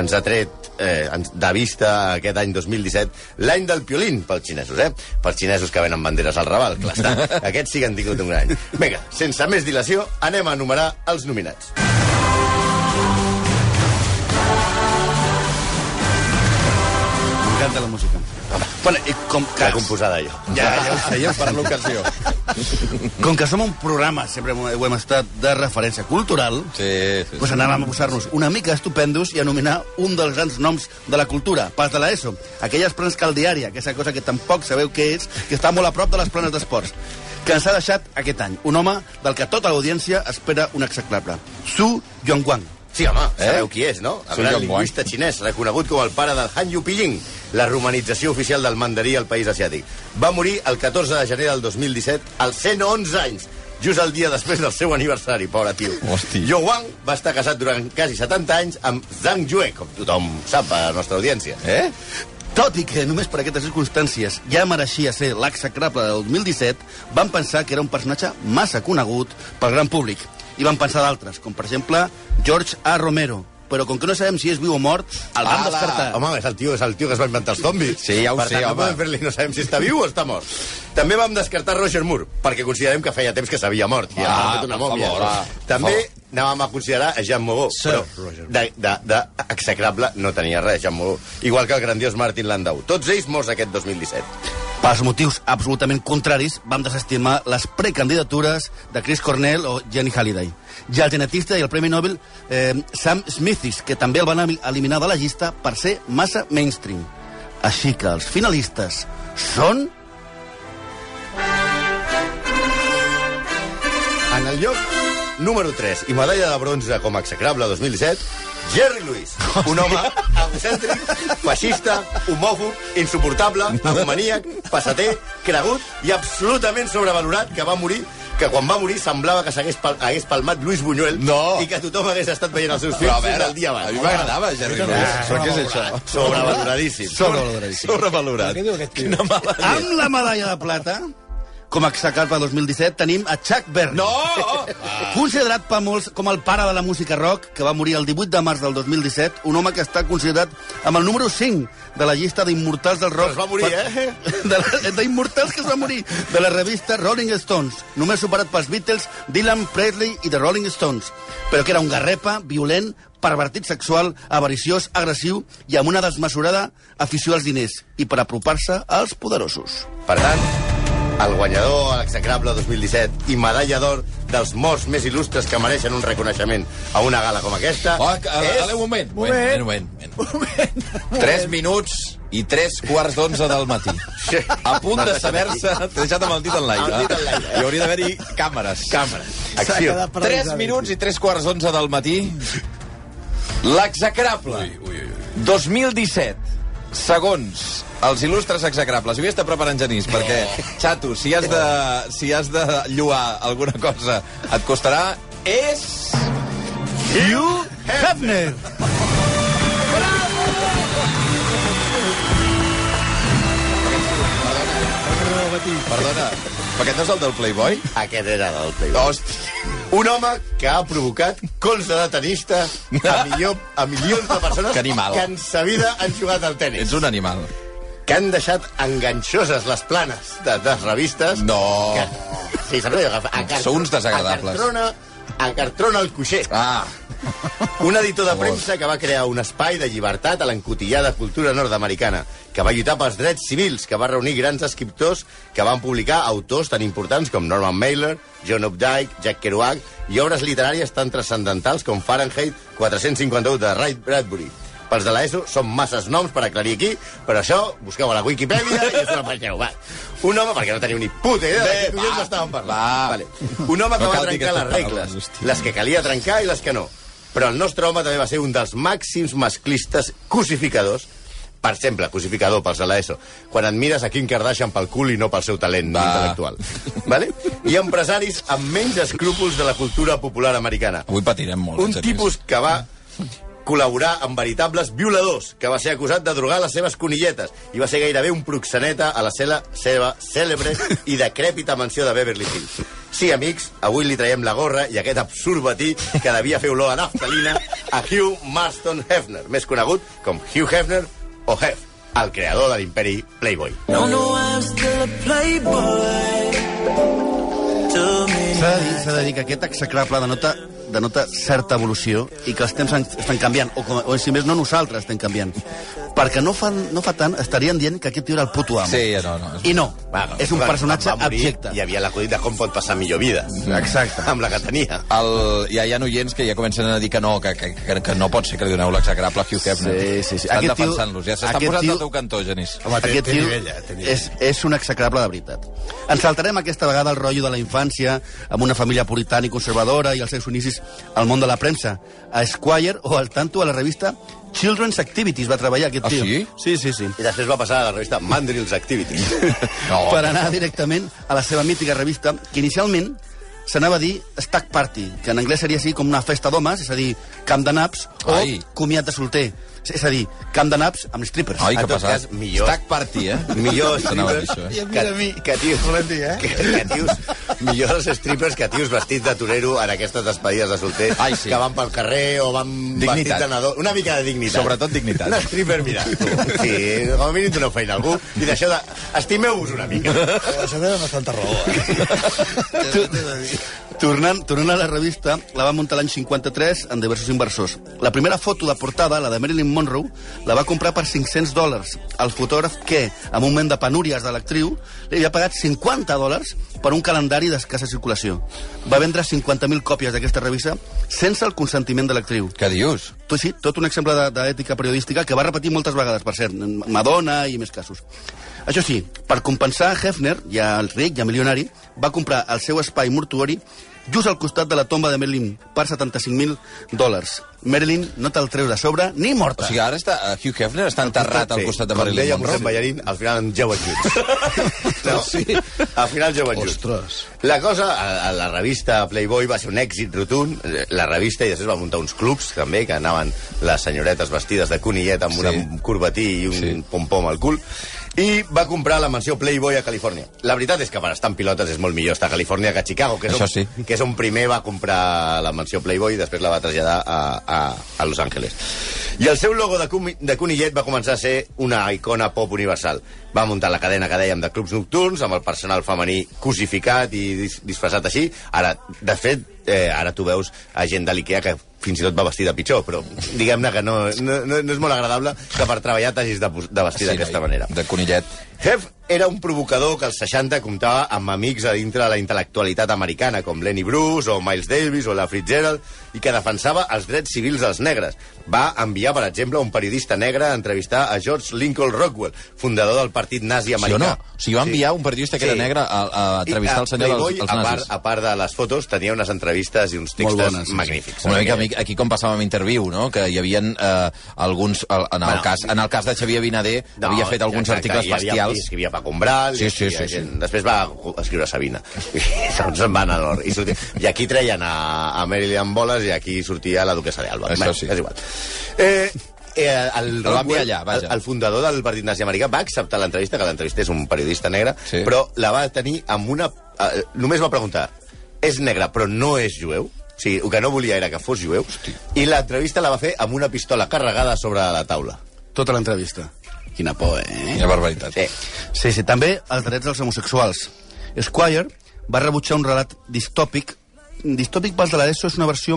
ens ha tret eh, ens- de vista aquest any 2017 l'any del piolín pels xinesos, eh? Pels xinesos que venen banderes al Raval, clar està. [laughs] Aquests sí que han tingut un gran any. Vinga, sense més dilació, anem a enumerar els nominats. M'encanta la música. Bueno, i com que... La composada jo. Ja, ja ho sé, ja. Per l'ocasió. Com que som un programa, sempre ho hem estat, de referència cultural, Sí, sí. pues anàvem a posar-nos una mica estupendos i a nominar un dels grans noms de la cultura, pas de l'ESO. Aquelles planes caldiària, aquesta cosa que tampoc sabeu què és, que està molt a prop de les planes d'esports que ens ha deixat aquest any. Un home del que tota l'audiència espera un execrable. Su Yongguang. Sí, home, eh? sabeu qui és, no? El Sun gran lingüista xinès, reconegut com el pare del Han Yu Pinyin, la romanització oficial del mandarí al país asiàtic. Va morir el 14 de gener del 2017, als 111 anys, just el dia després del seu aniversari, pobre tio. Hosti. Yo Wang va estar casat durant quasi 70 anys amb Zhang Yue, com tothom sap a la nostra audiència. Eh? Tot i que només per aquestes circumstàncies ja mereixia ser l'execrable del 2017, van pensar que era un personatge massa conegut pel gran públic. I van pensar d'altres, com per exemple George A. Romero. Però com que no sabem si és viu o mort, el van Ala! descartar. Home, és el, tio, és el tio que es va inventar els zombis. Sí, ja ho per sé, tant, no home. fer-li, no sabem si està viu o està mort. També vam descartar Roger Moore, perquè considerem que feia temps que s'havia mort. I Ah, ah, fet una per mòmia. favor. També Per anàvem a considerar a Jean Mogó, però de, de, de execrable no tenia res, Jean Mogó. Igual que el grandiós Martin Landau. Tots ells morts aquest 2017. Pels motius absolutament contraris, vam desestimar les precandidatures de Chris Cornell o Jenny Halliday. Ja el genetista i el Premi Nobel eh, Sam Smithis, que també el van eliminar de la llista per ser massa mainstream. Així que els finalistes són... En el lloc número 3 i medalla de bronze com a execrable 2017, Jerry Lewis, un home [laughs] egocèntric, feixista, homòfob, insuportable, agomaníac, passater, cregut i absolutament sobrevalorat que va morir que quan va morir semblava que s'hagués pal hagués palmat Luis Buñuel No. i que tothom hagués estat veient els seus a films veure, el dia abans. a mi m'agradava, Jerry Lewis. Però què és això? Sobrevaloradíssim. Sobrevaloradíssim. Sobrevalorat. Quina mala llet. Amb la medalla de plata, com a execrable 2017, tenim a Chuck Berry. No! [laughs] Considerat per molts com el pare de la música rock, que va morir el 18 de març del 2017, un home que està considerat amb el número 5 de la llista d'immortals del rock. Però es va morir, eh? [laughs] De la- D'immortals que es va morir, de la revista Rolling Stones, només superat pels Beatles, Dylan, Presley i The Rolling Stones, però que era un garrepa, violent, pervertit sexual, avariciós, agressiu i amb una desmesurada afició als diners i per apropar-se als poderosos. Per tant, el guanyador a l'execrable 2017 i medalla d'or dels morts més il·lustres que mereixen un reconeixement a una gala com aquesta Oh, que- ale, és... ale, un moment. Moment, moment, moment. Tres minuts i tres quarts d'onze del matí. A punt de saber-se deixat amb el dit en l'aire. L'aire. Hi hauria d'haver-hi càmeres. Càmeres. Acció. Tres minuts i tres quarts d'onze del matí. L'execrable. 2017. Segons els il·lustres execrables. Havia estat preparant Genís, perquè, xato, si has de, si has de lluar alguna cosa et costarà, és... Hugh Hefner! Perdona, perquè no és el del Playboy? Aquest era del Playboy. Hòstia. Un home que ha provocat colze de tenista a, millor, a milions de persones [laughs] Que animal. que en sa vida han jugat al tennis. Ets un animal. Que han deixat enganxoses les planes de, de les revistes. No. Que, sí, saps allò? que a car- Sou uns desagradables. Encartrona, encartrona el coixer. Ah, [laughs] Un editor de premsa que va crear un espai de llibertat a l'encotillada cultura nord-americana, que va lluitar pels drets civils, que va reunir grans escriptors que van publicar autors tan importants com Norman Mailer, John Updike, Jack Kerouac i obres literàries tan transcendentals com Fahrenheit 451 de Ray Bradbury. Pels de l'ESO són masses noms per aclarir aquí, però això busqueu a la Wikipedia i us apanyeu, va. Un home, perquè no teniu ni puta idea de què collons estàvem parlant. va. Vale. Un home que No va trencar les regles, les que calia trencar i les que no. Però el nostre home també va ser un dels màxims masclistes cosificadors per exemple, cosificador pels de l'ESO, quan admires a Kim Kardashian pel cul i no pel seu talent Va. intel·lectual. Vale? I empresaris amb menys escrúpols de la cultura popular americana. avui patirem molt. Un Genís. tipus que va col·laborar amb veritables violadors, que va ser acusat de drogar les seves conilletes i va ser gairebé un proxeneta a la seva, seva cèlebre i decrèpita mansió de Beverly Hills. Sí, amics, avui li traiem la gorra i aquest absurd batí que devia fer olor a naftalina a Hugh Marston Hefner, més conegut com Hugh Hefner o Hef, el creador de l'imperi Playboy. S'ha de dir, s'ha de dir que aquest execrable denota, denota certa evolució i que els temps estan canviant, o, com, o si més no nosaltres estem canviant. Perquè no, fan, no fa tant estarien dient que aquest tio era el puto amo. Sí, no, no. I no, Bueno, és un personatge va abjecte. Hi havia l'acudit de com pot passar millor vida. Exacte. Amb la que tenia. El, ja hi ha oients que ja comencen a dir que no, que, que, que, que no pot ser que li doneu l'execrable a Hugh Hefner. Sí, sí, sí. Estan defensant-los. Ja s'estan posant tio- al teu cantó, Genís. Home, aquest tio és, és un execrable de veritat. Ens saltarem aquesta vegada el rotllo de la infància amb una família puritana i conservadora i els seus inicis al món de la premsa. A Esquire o al tanto a la revista Children's Activities va treballar aquest Ah, tio. sí? Sí, sí, sí. I després va passar a la revista Mandrills Activities. [laughs] No, per anar directament a la seva mítica revista, que inicialment s'anava a dir Stack Party, que en anglès seria així com una festa d'homes, és a dir, camp de naps, o Ai. comiat de solter. És a dir, camp de naps amb strippers. Ai, tot passat? cas, millor- Stack party, eh? [laughs] millor dir strippers eh? que, que, tios, eh? que, que tios, millors strippers que tios vestits de torero en aquestes despedides de solter Ai, sí. que van pel carrer o van Dignitat. vestits de nadó. Una mica de dignitat. Sobretot dignitat. Un stripper, mira, tu, [laughs] sí, com a mínim doneu feina a algú i d'això de... Estimeu-vos una mica. Això té bastanta raó. [laughs] tornant, tornant a la revista, la va muntar l'any 53 en diversos inversors. La primera foto de portada, la de Marilyn Monroe, la va comprar per 500 dòlars. El fotògraf que, en un moment de penúries de l'actriu, li havia pagat 50 dòlars per un calendari d'escassa circulació. Va vendre 50.000 còpies d'aquesta revista sense el consentiment de l'actriu. Què dius? Tot, sí, tot un exemple de- d'ètica periodística que va repetir moltes vegades, per cert, Madonna i més casos. Això sí, per compensar, Hefner, ja el ric, ja milionari, va comprar el seu espai mortuori just al costat de la tomba de Marilyn per 75.000 dòlars. Marilyn no te'l treus de sobre ni morta. O sigui, ara està, uh, Hugh Hefner està enterrat al costat de Com Marilyn deia Monroe. Mossèn Ballarín, al final en jeuen junts. [laughs] no, sí. Al final jeuen junts. Ostres. La cosa, a, a la revista Playboy va ser un èxit rotund. La revista i després va muntar uns clubs, també, que anaven les senyoretes vestides de conillet amb Sí. sí. un corbatí i un Sí. sí. pom-pom al cul. I va comprar la mansió Playboy a Califòrnia. La veritat és que per estar en pilotes és molt millor estar a Califòrnia que a Chicago, que és, Això on, sí. que és on primer va comprar la mansió Playboy i després la va traslladar a, a, a Los Angeles. I el seu logo de, de conillet va començar a ser una icona pop universal. Va muntar la cadena que dèiem de clubs nocturns amb el personal femení cosificat i dis disfressat així. Ara, de fet, eh, ara tu veus a gent de l'IKEA que fins i tot va vestir de pitjor, però diguem-ne que no, no, no, és molt agradable que per treballar t'hagis de, de vestir Sí, d'aquesta manera. De conillet. Hef era un provocador que als 60 comptava amb amics a dintre de la intel·lectualitat americana, com Lenny Bruce o Miles Davis o la Fitzgerald, i que defensava els drets civils dels negres. Va enviar, per exemple, un periodista negre a entrevistar a George Lincoln Rockwell, fundador del partit nazi Sí o americà. no? O sigui, va enviar un periodista que era negre a, a entrevistar I, el senyor Playboy, dels, dels a, part, nazis. a part de les fotos, tenia unes entrevistes i uns Molt textos bones, sí, sí. magnífics. Una mica aquí, aquí com passava amb Interview, no? Que hi havia eh, alguns... El, en, el Bueno, cas, en el cas de Xavier Binader no, havia fet alguns exacte, articles bestials. Hi escrivia Paco Umbral, Sí, sí, sí, gent- després va escriure Sabina. I se'n van a l'or. I, sortia... I aquí treien a, a Marilyn Boles i aquí sortia la duquesa d'Alba. Això Bé, sí. És igual. Eh, eh, el, El Rockwell, allà, vaja. el, el fundador del Partit Nazi Americà va acceptar l'entrevista, que l'entrevista és un periodista negre, Sí. però la va tenir amb una... Eh, només va preguntar, és negre però no és jueu? O sigui, el que no volia era que fos jueu. I l'entrevista la va fer amb una pistola carregada sobre la taula. Tota l'entrevista. Quina por, eh? Quina barbaritat. Sí. Sí, sí, també els drets dels homosexuals. Squire va rebutjar un relat distòpic. Distòpic pels de l'ESO és una versió,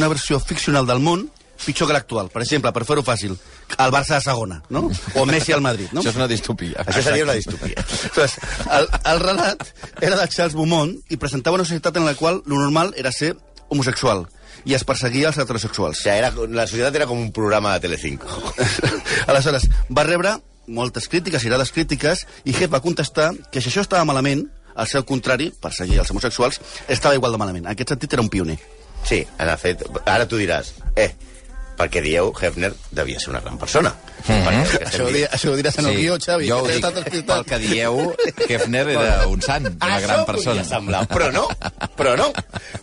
una versió ficcional del món pitjor que l'actual. Per exemple, per fer-ho fàcil, el Barça de segona, no? O Messi al Madrid, no? Això és una distopia. Això seria una distopia. Aleshores, el, el relat era de Charles Beaumont i presentava una societat en la qual lo normal era ser homosexual i es perseguia els heterosexuals. Sigui, era, la societat era com un programa de Telecinco. [laughs] Aleshores, va rebre moltes crítiques, irades crítiques, i Hef va contestar que si això estava malament, al seu contrari, perseguir els homosexuals, estava igual de malament. En aquest sentit era un pioner. Sí, en fet, ara tu diràs, eh, perquè dieu Hefner devia ser una gran persona. Mm -hmm. Això ho, di, això ho diràs en el guió, Xavi. jo ho que dic, t'he estat pel que dieu, Hefner era un sant, una gran persona. Això semblar, però no, però no,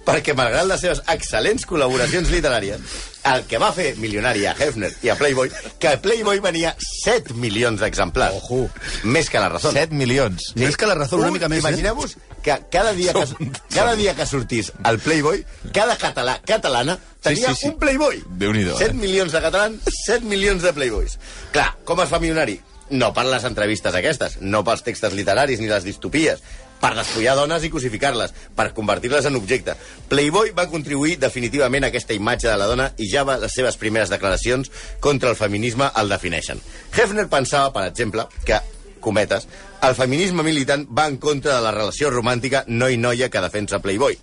perquè malgrat les seves excel·lents col·laboracions literàries, el que va fer milionari a Hefner i a Playboy, que el Playboy venia 7 milions d'exemplars. Ojo. Més que la Razón. 7 milions. Més que la raó, una Un- mica més, eh? Imagineu-vos que cada dia que, cada dia que sortís el Playboy, cada català, catalana, tenia sí, sí. un Playboy. Déu-n'hi-do, 7 eh? milions de catalans, 7 milions de Playboys. Clar, com es fa milionari? No per les entrevistes aquestes, no pels textos literaris ni les distopies, per despullar dones i cosificar-les, per convertir-les en objecte. Playboy va contribuir definitivament a aquesta imatge de la dona i ja les seves primeres declaracions contra el feminisme el defineixen. Hefner pensava, per exemple, que cometes, el feminisme militant va en contra de la relació romàntica noi-noia que defensa Playboy.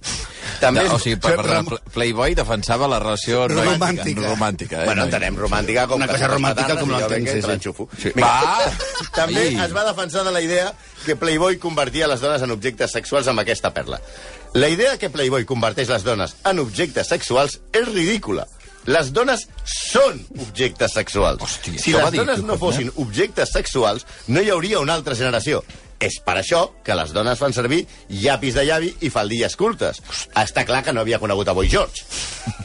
També No, o sigui, per, per, Pl- Playboy defensava la relació Romàntica. romàntica eh? Bueno, noi? entenem romàntica com Una que cosa romàntica com l'entenc, sí, sí. Sí. Vinga. Va! [laughs] També Ai. es va defensar de la idea que Playboy convertia les dones en objectes sexuals amb aquesta perla. La idea que Playboy converteix les dones en objectes sexuals és ridícula. Les dones són objectes sexuals. Hòstia, si les dones no eh? fossin objectes sexuals, no hi hauria una altra generació. És per això que les dones fan servir llapis de llavi i faldilles curtes. Està clar que no havia conegut a Boy George.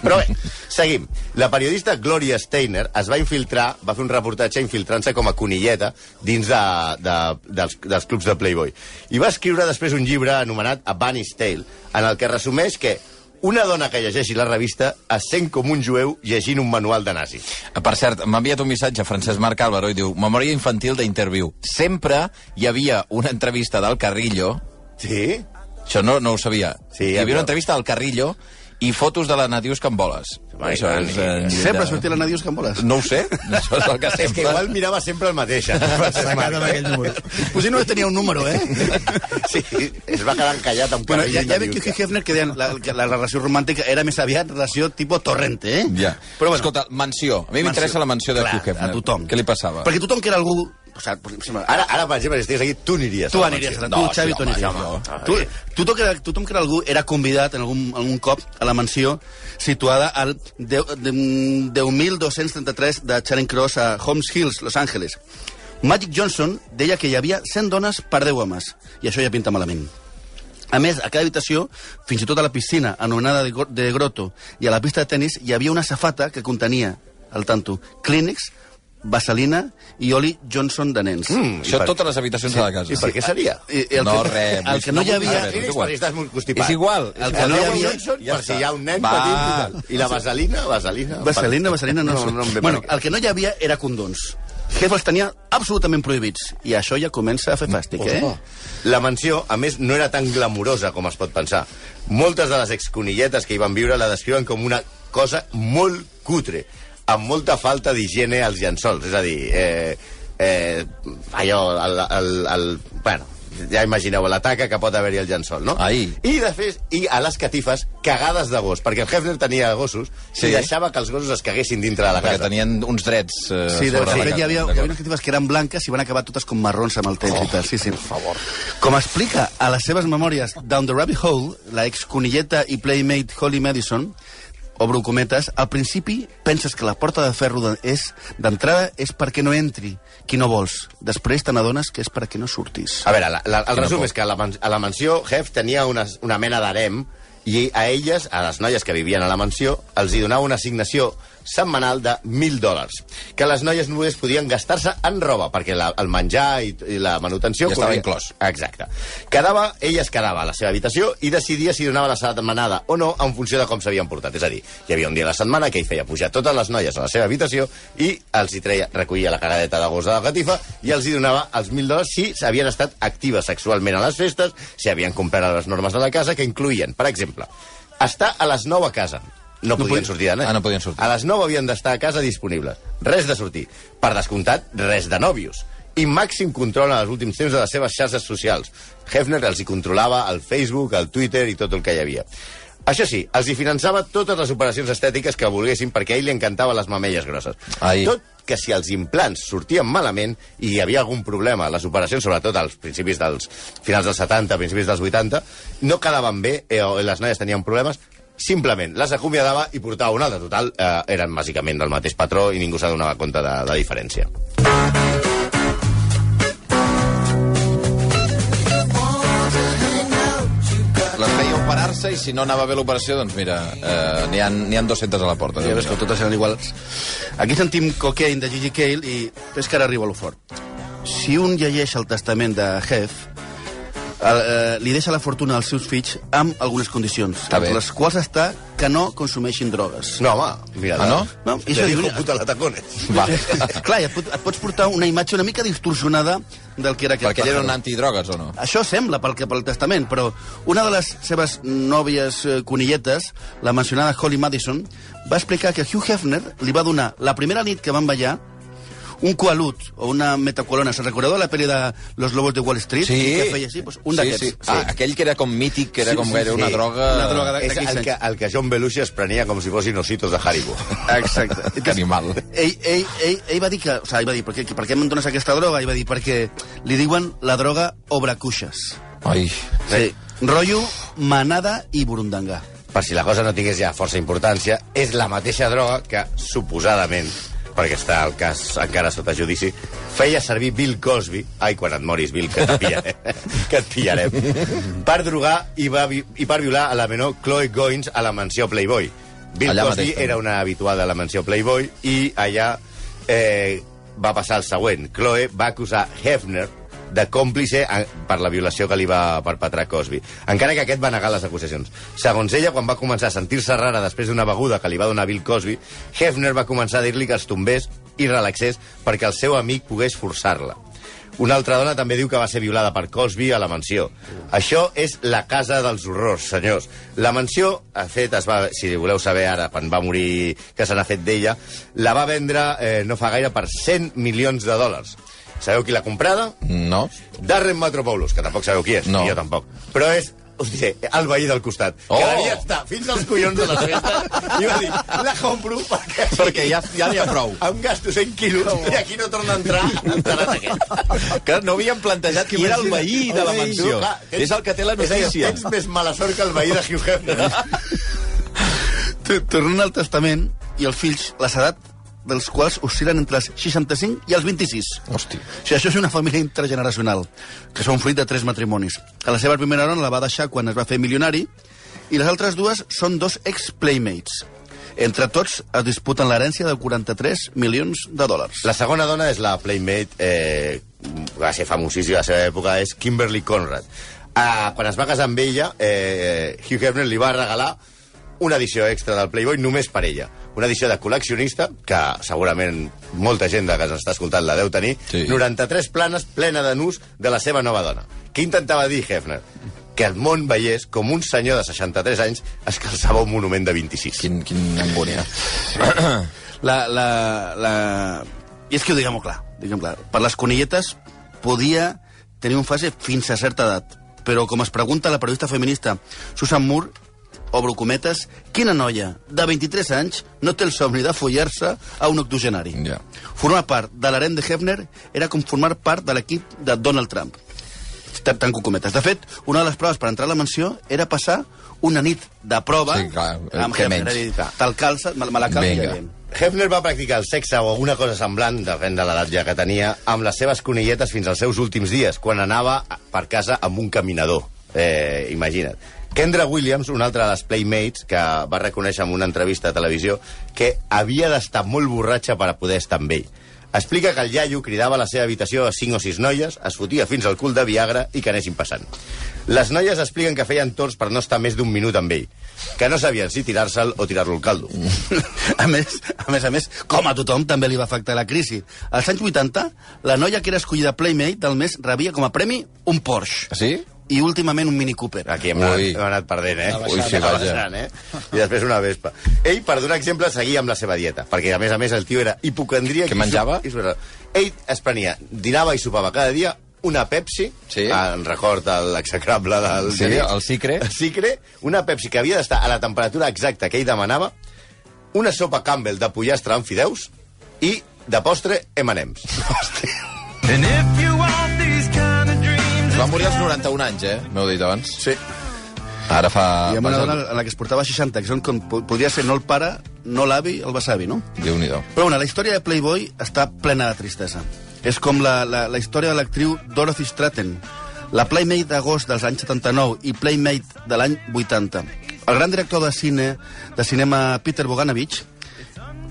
Però bé, seguim. La periodista Gloria Steiner es va infiltrar, va fer un reportatge infiltrant-se com a conilleta dins de, de, dels, dels clubs de Playboy. I va escriure després un llibre anomenat A Bunny's Tale, en el que resumeix que una dona que llegeixi la revista es sent com un jueu llegint un manual de nazi. Per cert, m'ha enviat un missatge Francesc Marc Álvaro i diu Memòria infantil d'interviu. Sempre hi havia una entrevista del Carrillo Sí? Això no, no ho sabia. Sí, hi havia havia- una entrevista del Carrillo i fotos de la Nadius Camboles. Ai, Això és... eh, Sempre de- sortia la Nadius Camboles. No ho sé, això és el que [laughs] És sempre... que igual mirava sempre el mateix. eh? [laughs] Número. Potser no tenia un número, eh? [laughs] Sí, es va quedar encallat amb Bueno, ja, ja la veig que. Hugh Hefner que deien la, que la relació romàntica era més aviat relació tipus torrente, eh? Ja. Però bueno, Escolta, mansió. A mi m'interessa la mansió de Clar, Hugh Hefner. A tothom. Què li passava? Perquè tothom que era algú... O sigui, Ara, ara, per exemple, si estigués aquí, tu aniries. Tu a la aniries, tu, Xavi, sí, tu aniries. home. Tu, tothom, que era, tothom que era algú era convidat en algun, algun cop a la mansió situada al 10 de- 10.233 de Charing Cross a Holmes Hills, Los Angeles. Magic Johnson deia que hi havia 100 dones per 10 homes, i això ja pinta malament. A més, a cada habitació, fins i tot a la piscina, anomenada de, de grotto, i a la pista de tennis, hi havia una safata que contenia, al tanto, Kleenex, vaselina i oli Johnson de nens. Mm, Això i per- totes les habitacions de la casa. I per què seria? I, i el No, que, res, El que no hi havia... Kleenex igual. estàs molt constipat. És igual. El que El no no hi havia... Johnson, ja per si hi ha un nen Va. petit i la vaselina, vaselina... Vaselina, vaselina, no, No, no em ve bueno, el que no hi havia era condons. Jeff els tenia absolutament prohibits. I això ja comença a fer fàstic, eh? La mansió, a més, no era tan glamurosa com es pot pensar. Moltes de les exconilletes que hi van viure la descriuen com una cosa molt cutre, amb molta falta d'higiene als llençols. És a dir, eh, eh, allò, el, el, el, bueno, ja imagineu la taca que pot haver-hi al llençol, no? Ai. I, de fet, i a les catifes, cagades de gos, perquè el Hefner tenia gossos Sí. i deixava que els gossos es caguessin dintre de la Perquè casa. tenien uns drets eh, Sí, de, sobre de la fet, casa. hi havia, hi havia unes catifes que eren blanques i van acabar totes com marrons amb el temps i tal. Sí, sí. Per favor. Com explica a les seves memòries Down the Rabbit Hole, la ex-conilleta i playmate Holly Madison, obro cometes, al principi penses que la porta de ferro de, és d'entrada és perquè no entri qui no vols. Després te n'adones que és perquè no surtis. A veure, la, la, el resum és que a la, man- a la mansió Hef tenia una, una mena d'harem i a elles, a les noies que vivien a la mansió, els hi donava una assignació setmanal de 1.000 dòlars, que les noies només podien gastar-se en roba, perquè la, el menjar i, i la manutenció... Ja estava inclòs. Exacte. Quedava, ella es quedava a la seva habitació i decidia si donava la setmanada o no en funció de com s'havien portat. És a dir, hi havia un dia a la setmana que ell feia pujar totes les noies a la seva habitació i els hi treia, recollia la cagadeta de gos de la catifa i els hi donava els 1.000 dòlars si havien estat actives sexualment a les festes, si havien complert les normes de la casa, que incluïen, per exemple, estar a les 9 a casa. No, No podien sortir de net. Ah, no podien sortir. A les 9 havien d'estar a casa disponibles. Res de sortir. Per descomptat, res de nòvios. I màxim control en els últims temps de les seves xarxes socials. Hefner els hi controlava el Facebook, el Twitter i tot el que hi havia. Això sí, els hi finançava totes les operacions estètiques que volguessin perquè a ell li encantaven les mamelles grosses. Ai. Tot que si els implants sortien malament i hi havia algun problema, les operacions, sobretot als principis dels finals dels 70, principis dels 80, no quedaven bé, eh, les noies tenien problemes, simplement les acomiadava i portava una altra. Total, eh, eren bàsicament del mateix patró i ningú s'ha donava compte de la diferència. Les feia operar operar-se i si no anava bé l'operació, doncs mira, eh, n'hi ha, n'hi ha 200 a la porta. Ja ves que totes eren iguals. Aquí sentim Cocaine de Gigi Cale i és que ara arriba a lo fort. Si un llegeix el testament de Hef, eh, li deixa la fortuna als seus fills amb algunes condicions, Està bé. entre les quals està que no consumeixin drogues. No, home, mira. Ah, no? No, i això diu- puta la tacones. Va. [laughs] Clar, i et, pot, et pots portar una imatge una mica distorsionada del que era aquest Perquè ell era un antidrogues, o no? Això sembla pel, que, pel testament, però una de les seves nòvies eh, conilletes, la mencionada Holly Madison, va explicar que Hugh Hefner li va donar la primera nit que van ballar un coalut o una metacolona. Se'n recordeu de la pel·li de Los Lobos de Wall Street? Que feia així? Pues un sí, d'aquests. sí. Ah, aquell que era com mític, que era com gairebé una droga... Una droga de- És el que, el que John Belushi es prenia com si fossin ositos de Haribo. Exacte. [laughs] Que animal. Ell, ell, ell, ell va dir que... O sigui, ell va dir, per què, per què em dones aquesta droga? Ell va dir, perquè li diuen la droga obracuixes. Ai, Sí. Rollo, manada i burundanga. per si la cosa no tingués ja força importància, és la mateixa droga que, suposadament, perquè està el cas encara sota judici, feia servir Bill Cosby, ai, quan et moris, Bill, que et pillarem, [laughs] que et pillarem per drogar i, va, i per violar a la menor Chloe Goins a la mansió Playboy. Bill Allà Cosby mateix, era una habitual de la mansió Playboy i allà eh, va passar el següent. Chloe va acusar Hefner de còmplice en- per la violació que li va perpetrar Cosby, encara que aquest va negar les acusacions. Segons ella, quan va començar a sentir-se rara després d'una beguda que li va donar Bill Cosby, Hefner va començar a dir-li que es tombés i relaxés perquè el seu amic pogués forçar-la. Una altra dona també diu que va ser violada per Cosby a la mansió. Això és la casa dels horrors, senyors. La mansió, de fet, es va, si voleu saber ara, quan va morir, que se n'ha fet d'ella, la va vendre eh, no fa gaire per 100 milions de dòlars. Sabeu qui l'ha comprada? no? Darren Matropoulos, que tampoc sabeu qui és, No. jo tampoc. Però és, hòstia, el veí del costat. Oh! Que devia estar fins als collons de les festes i va dir, la compro perquè... Perquè ja, ja n'hi ha prou. Em gasto 100 quilos i aquí no torna a entrar aquest. Que no havíem plantejat qui era el veí de la mansió. Clar, tens- És el que té la notícia. Tens més mala sort que el veí de Hugh Hefner. [laughs] T- Tornant al testament, i els fills, les edat dels quals oscil·len entre els 65 i els 26. Hosti. O sigui, això és una família intergeneracional, que són fruit de tres matrimonis. A la seva primera dona la va deixar quan es va fer milionari, i les altres dues són dos ex-playmates. Entre tots es disputen l'herència de 43 milions de dòlars. La segona dona és la Playmate, eh, va ser famosíssima a la seva època, és Kimberly Conrad. Ah, quan es va casar amb ella, eh, Hugh Hefner li va regalar una edició extra del Playboy només per ella. Una edició de col·leccionista, que segurament molta gent de que ens està escoltant la deu tenir, Sí. 93 planes plena de nus de la seva nova dona. Què intentava dir Hefner? Que el món veiés com un senyor de 63 anys es calçava un monument de 26. Quin, quin angúnia. [coughs] La, la, la... I és que ho diguem clar, diguem clar. Per les conilletes podia tenir un fase fins a certa edat, però com es pregunta la periodista feminista Susan Moore, obro cometes, quina noia de 23 anys no té el somni de follar-se a un octogenari? Ja. Formar part de l'harem de Hefner era com formar part de l'equip de Donald Trump. Tan- Tanco cometes. De fet, una de les proves per entrar a la mansió era passar una nit de prova Sí, clar, amb què Hefner. Te'l calça, me, me la calça i Vinga. ja veiem. Hefner va practicar el sexe o alguna cosa semblant, depèn de l'edat ja que tenia, amb les seves conilletes fins als seus últims dies, quan anava per casa amb un caminador. Eh, imagina't. Kendra Williams, una altra de les Playmates, que va reconèixer en una entrevista a televisió que havia d'estar molt borratxa per a poder estar amb ell. Explica que el iaio cridava a la seva habitació a cinc o sis noies, es fotia fins al cul de Viagra i que anessin passant. Les noies expliquen que feien torns per no estar més d'un minut amb ell, que no sabien si tirar-se'l o tirar-lo al caldo. [laughs] A més, a més a més, com a tothom també li va afectar la crisi. Als anys 80, la noia que era escollida Playmate del mes rebia com a premi un Porsche. Sí? I últimament un Mini Cooper. Aquí hem anat, Ui. hem anat perdent, eh? Ui, sí, vaja. baixant, eh? I després una vespa. Ell, per donar exemple, seguia amb la seva dieta, perquè, a més a més, el tio era hipocondríac. Què menjava? I su- Ell es prenia, dinava i sopava cada dia una Pepsi, Sí. en record a l'execrable del... Sí, el Cicre. El Cicre, una Pepsi que havia d'estar a la temperatura exacta que ell demanava, una sopa Campbell de pollastre amb fideus i, de postre, M&M's. Va morir als 91 anys, eh? M'heu dit abans. Sí. Ara fa... I amb una dona en la que es portava 60, que són com, po- podria ser no el pare, no l'avi, el besavi, no? Déu-n'hi-do. Però bueno, la història de Playboy està plena de tristesa. És com la, la, la història de l'actriu Dorothy Stratton, la Playmate d'agost dels anys 79 i Playmate de l'any 80. El gran director de cine de cinema Peter Bogdanovich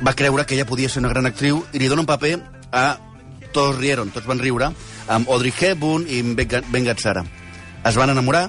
va creure que ella podia ser una gran actriu i li dona un paper a Tots rieron, tots van riure, amb Audrey Hepburn i Ben Gazzara. Es van enamorar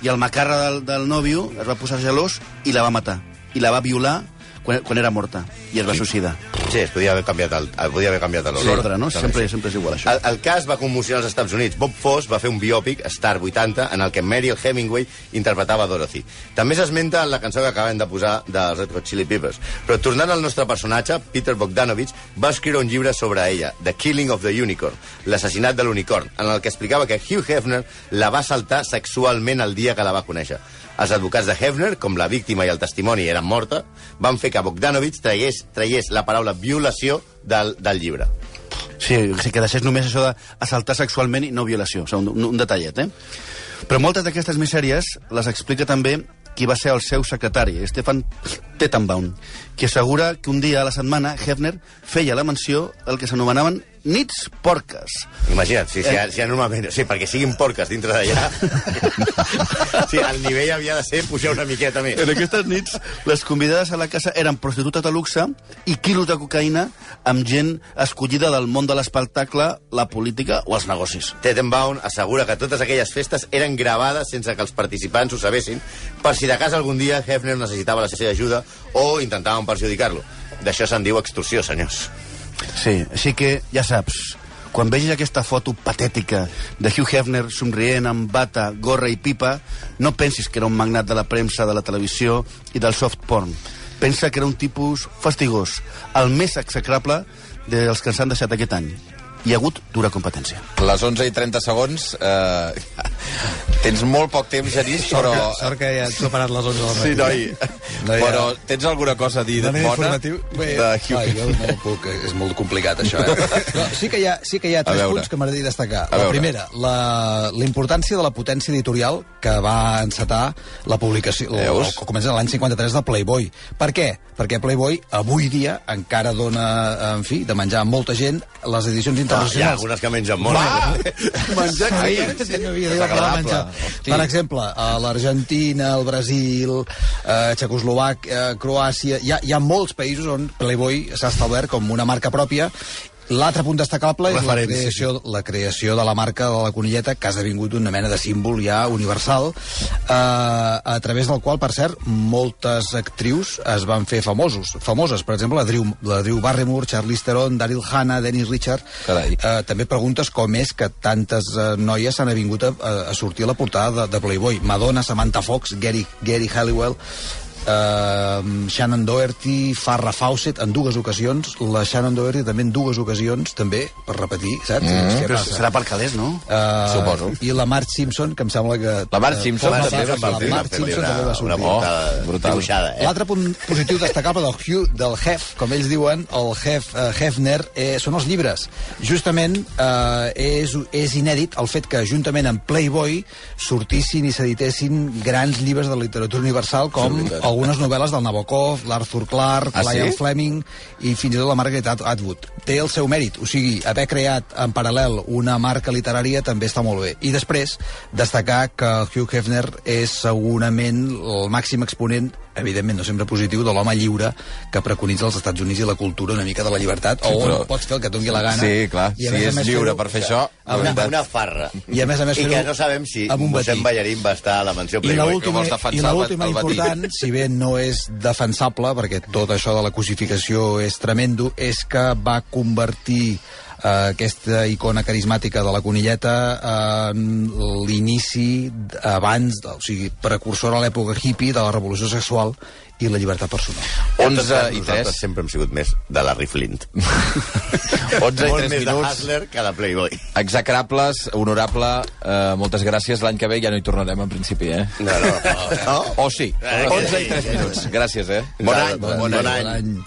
i el macarra del, del nòvio es va posar gelós i la va matar. I la va violar quan, quan era morta i es va suïcidar. Sí, es podia haver canviat el, podia haver canviat l'ordre. L'ordre, no? Sempre, sempre és igual, això. El, el cas va commocionar els Estats Units. Bob Fosse va fer un biòpic, Star 80, en el que Mariel Hemingway interpretava Dorothy. També s'esmenta en la cançó que acabem de posar dels Red Hot Chili Peppers. Però tornant al nostre personatge, Peter Bogdanovich va escriure un llibre sobre ella, The Killing of the Unicorn, l'assassinat de l'unicorn, en el que explicava que Hugh Hefner la va saltar sexualment el dia que la va conèixer. Els advocats de Hefner, com la víctima i el testimoni eren morta, van fer que Bogdanovich tragués, tragués la paraula violació del, del llibre. Sí, que deixés només això d'assaltar sexualment i no violació. O sigui, un, un detallet, eh? Però moltes d'aquestes misèries les explica també qui va ser el seu secretari, Stefan Tettenbaum, qui assegura que un dia a la setmana Hefner feia la menció el que s'anomenaven nits porques. Imagina't, si, si, si, normalment... Sí, perquè siguin porques dintre d'allà... [laughs] sí, el nivell havia de ser pujar una miqueta més. En aquestes nits, les convidades a la casa eren prostitutes de luxe i quilos de cocaïna amb gent escollida del món de l'espectacle, la política o els negocis. Tettenbaum assegura que totes aquelles festes eren gravades sense que els participants ho sabessin, per si de cas algun dia Hefner necessitava la seva ajuda o intentaven perjudicar-lo. D'això se'n diu extorsió, senyors. Sí, així que ja saps, quan vegis aquesta foto patètica de Hugh Hefner somrient amb bata, gorra i pipa, no pensis que era un magnat de la premsa, de la televisió i del soft porn. Pensa que era un tipus fastigós, el més execrable dels que ens han deixat aquest any. Hi ha hagut dura competència. Les 11 i 30 segons... Eh, tens molt poc temps, Genís, però... Sort que, sort que ja ets preparat les 11 del matí. Sí, noi. No ha- Però tens alguna cosa a dir de Manera bona? informatiu? Bé, de clar, jo no puc, és molt complicat això. Eh? [laughs] No, sí, que hi ha, sí que hi ha tres punts que m'agradaria destacar. A la veure. primera, la, la importància de la potència editorial que va encetar la publicació, Veus? o comença l'any 53 de Playboy. Per què? Perquè Playboy avui dia encara dona, en fi, de menjar a molta gent les edicions Hi ha algunes que mengen molt. [laughs] Menjar sí. no havia dit la menjar. Per exemple, a l'Argentina, el Brasil, eh, Txecoslovàquia, Croàcia... Hi ha, hi ha molts països on Playboy s'ha establert com una marca pròpia L'altre punt destacable és la creació, la creació de la marca de la conilleta, que ha esdevingut una mena de símbol ja universal, eh, a través del qual, per cert, moltes actrius es van fer famosos, famoses. Per exemple, la Drew, la Drew Barrymore, Charlize Theron, Daryl Hannah, Dennis Richard. Carai. Eh, també preguntes com és que tantes eh, noies s'han avingut a, a, a sortir a la portada de, de Playboy. Madonna, Samantha Fox, Gary, Gary Halliwell, eh, Shannon Doherty, Farrah Fawcett en dues ocasions, la Shannon Doherty també en dues ocasions, també, per repetir, saps? Mm Però serà per calés, no? Uh, Suposo. I la Marge Simpson, que em sembla que... La Marge eh, Simpson forma també va sortir. La Marge Simpson també va una sortir. portada Oh, brutal. dibuixada, eh? L'altre punt positiu destacable del Hugh, del Hef, com ells diuen, el Hef, uh, Hefner, eh, són els llibres. Justament eh, és, és inèdit el fet que, juntament amb Playboy, sortissin i s'editessin grans llibres de literatura universal, com algunes novel·les del Nabokov, l'Arthur Clarke, Ah, sí? Lion Fleming i fins i tot la Margaret At- Atwood. Té el seu mèrit, o sigui, haver creat en paral·lel una marca literària també està molt bé. I després, destacar que Hugh Hefner és segurament el màxim exponent evidentment no sempre positiu, de l'home lliure que preconitza els Estats Units i la cultura una mica de la llibertat, o però- on pots fer el que et doni la gana. Sí, clar, si és més lliure per fer això, Una, una farra. I a més a més I que no sabem si mossèn. Ballarín va estar a la mansió Playboy. l'última vols defensar i l'última important, si bé no és defensable, perquè tot això de la cosificació és tremendo, és que va convertir eh, aquesta icona carismàtica de la conilleta en l'inici abans, de- o sigui, precursor a l'època hippie de la revolució sexual i la llibertat personal. 11 i Nosaltres 3. sempre hem sigut més de Larry Flint. [laughs] 11 i Molt 3 més de minuts. Hustler que de Playboy. Execrables, honorable, eh, moltes gràcies. L'any que ve ja no hi tornarem, en principi, eh? No, no, no. [laughs] O sí. Eh, 11 i sí, 3 sí, minuts. Gràcies, eh? Bon any. Bon, Bon any. any.